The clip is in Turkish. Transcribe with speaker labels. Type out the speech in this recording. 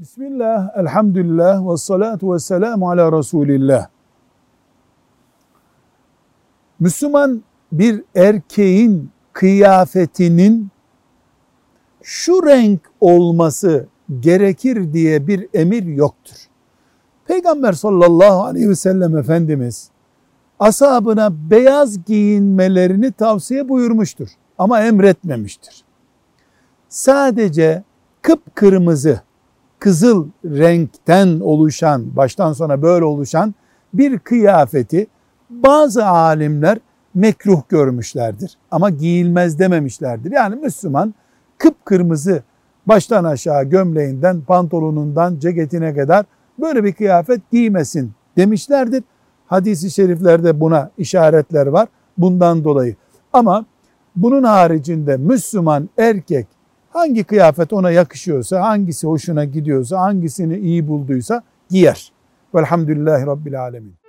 Speaker 1: Bismillah, elhamdülillah ve salatu ve selamu ala Resulillah. Müslüman bir erkeğin kıyafetinin şu renk olması gerekir diye bir emir yoktur. Peygamber sallallahu aleyhi ve sellem Efendimiz ashabına beyaz giyinmelerini tavsiye buyurmuştur ama emretmemiştir. Sadece kıpkırmızı, kızıl renkten oluşan, baştan sona böyle oluşan bir kıyafeti bazı alimler mekruh görmüşlerdir. Ama giyilmez dememişlerdir. Yani Müslüman kıpkırmızı baştan aşağı gömleğinden, pantolonundan, ceketine kadar böyle bir kıyafet giymesin demişlerdir. Hadis-i şeriflerde buna işaretler var bundan dolayı. Ama bunun haricinde Müslüman erkek hangi kıyafet ona yakışıyorsa, hangisi hoşuna gidiyorsa, hangisini iyi bulduysa giyer. Velhamdülillahi Rabbil Alemin.